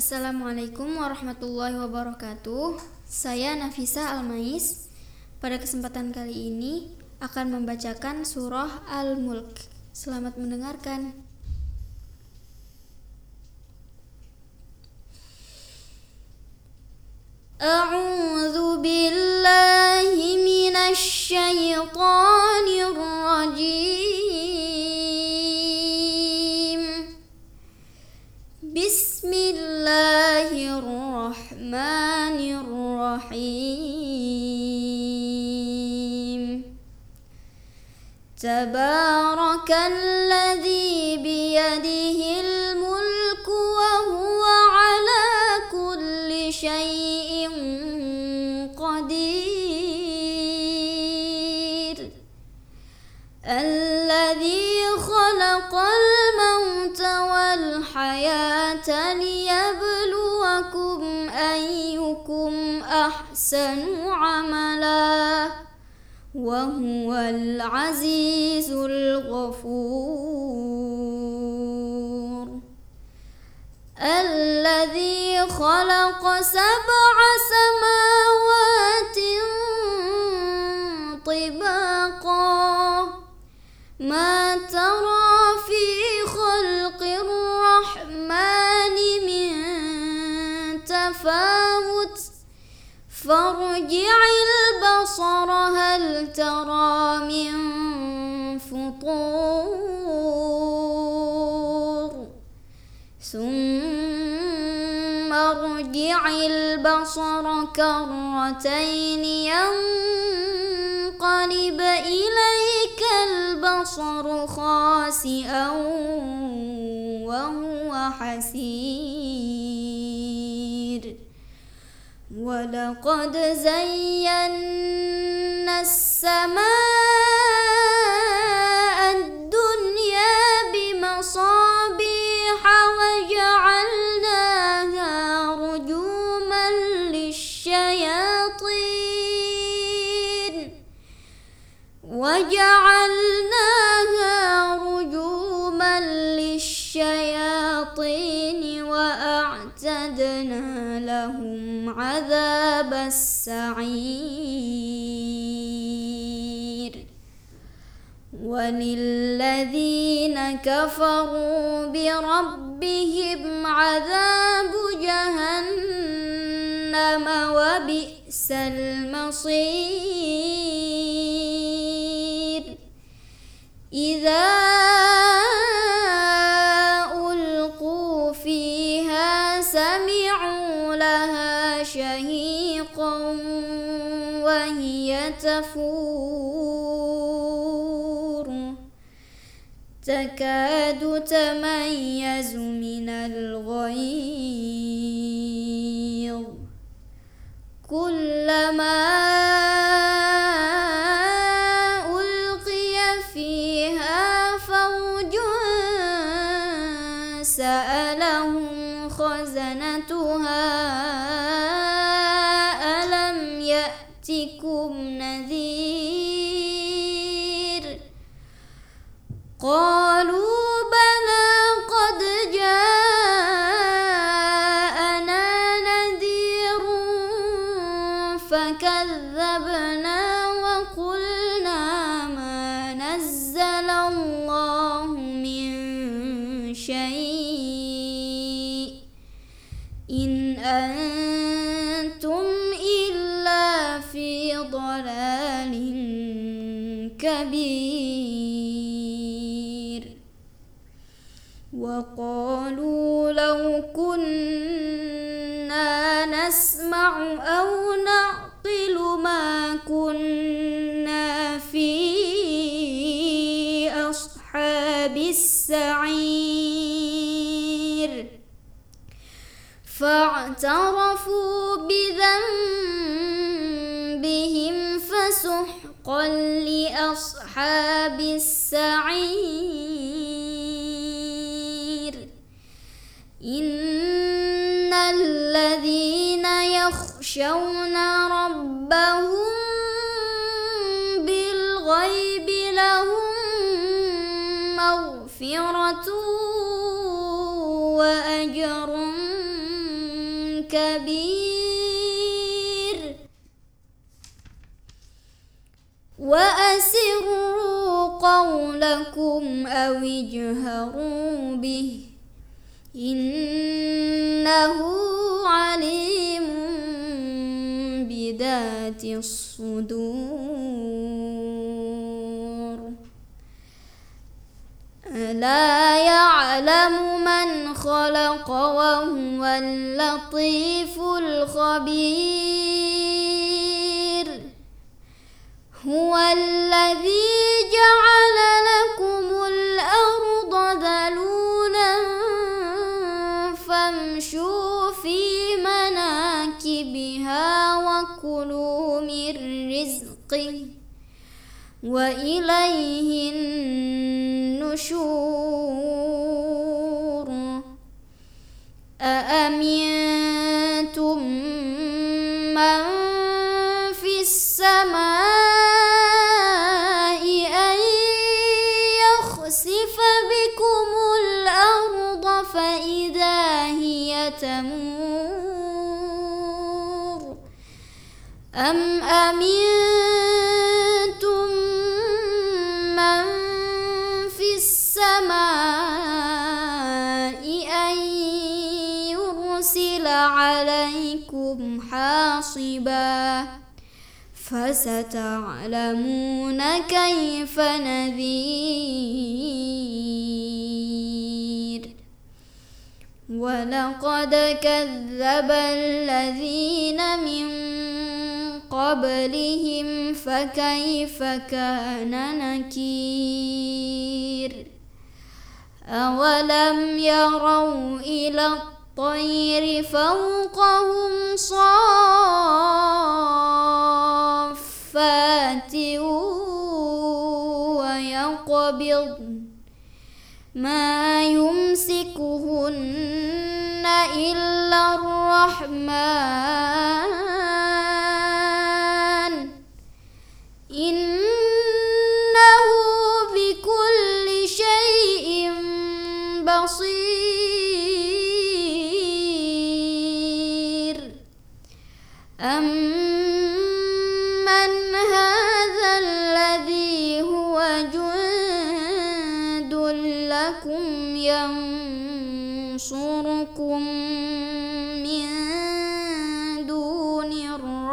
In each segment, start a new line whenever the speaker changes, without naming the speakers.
Assalamualaikum warahmatullahi wabarakatuh. Saya Nafisa Almais. Pada kesempatan kali ini akan membacakan surah Al-Mulk. Selamat mendengarkan. A'udzu billahi minasy syaithanir rajim. تبارك الذي بيده الملك وهو على كل شيء قدير. الذي خلق الموت والحياة ليبلوكم أيكم أحسن وهو العزيز الغفور. الذي خلق سبع سماوات طباقا. ما ترى في خلق الرحمن من تفاوت. فارجع البصر هل ترى من فطور؟ ثم ارجع البصر كرتين ينقلب إليك البصر خاسئا وهو حسير. ولقد زينا السماء عذاب السعير. وللذين كفروا بربهم عذاب جهنم وبئس المصير. إذا تفور تكاد تميز من الغيظ. كلما ضلال كبير. وقالوا لو كنا نسمع أو نعقل ما كنا في أصحاب السعير. فاعترفوا بذنبهم فسحقا لأصحاب السعير. إن الذين يخشون ربهم بالغيب لهم مغفرة وأسروا قولكم أو اجهروا به إنه عليم بذات الصدور. ألا يعلم من خلق وهو اللطيف الخبير. وإليه النشور. أأمنتم من في السماء أن يخسف بكم الأرض فإذا هي تمور؟ أم أمنتم حاصبا فستعلمون كيف نذير. ولقد كذب الذين من قبلهم فكيف كان نكير؟ أولم يروا إلى الطير فوقهم صافات ويقبض. ما يمسكهن إلا الرحمن.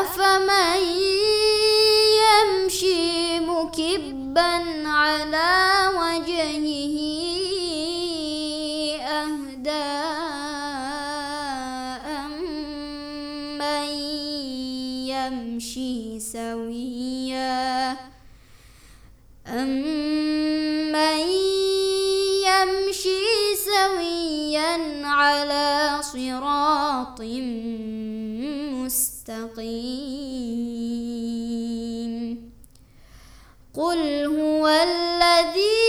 أفمن يمشي مكبا على وجهه أهدى أمن يمشي سويا أمن مستقيم قل هو الذي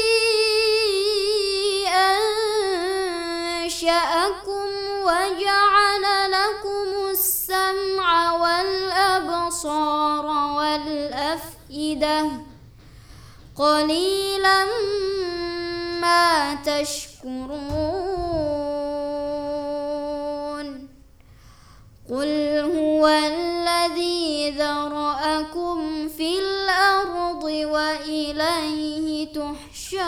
أنشأكم وجعل لكم السمع والأبصار والأفئدة قليلا ما تشكرون. قل وإليه تحشرون.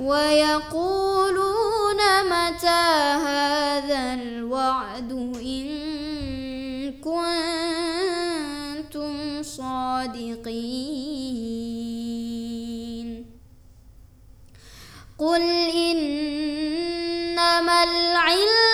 ويقولون متى هذا الوعد إن كنتم صادقين. قل إنما العلم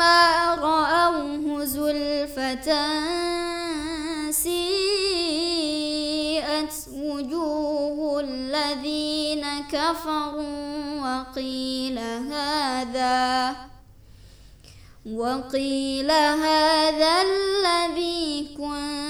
فلما رأوه زلفة سيئت وجوه الذين كفروا وقيل هذا وقيل هذا الذي كنتم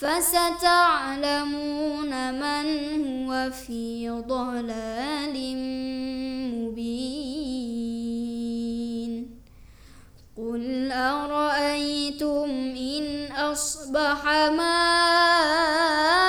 فستعلمون من هو في ضلال مبين. قل أرأيتم إن أصبح ماؤكم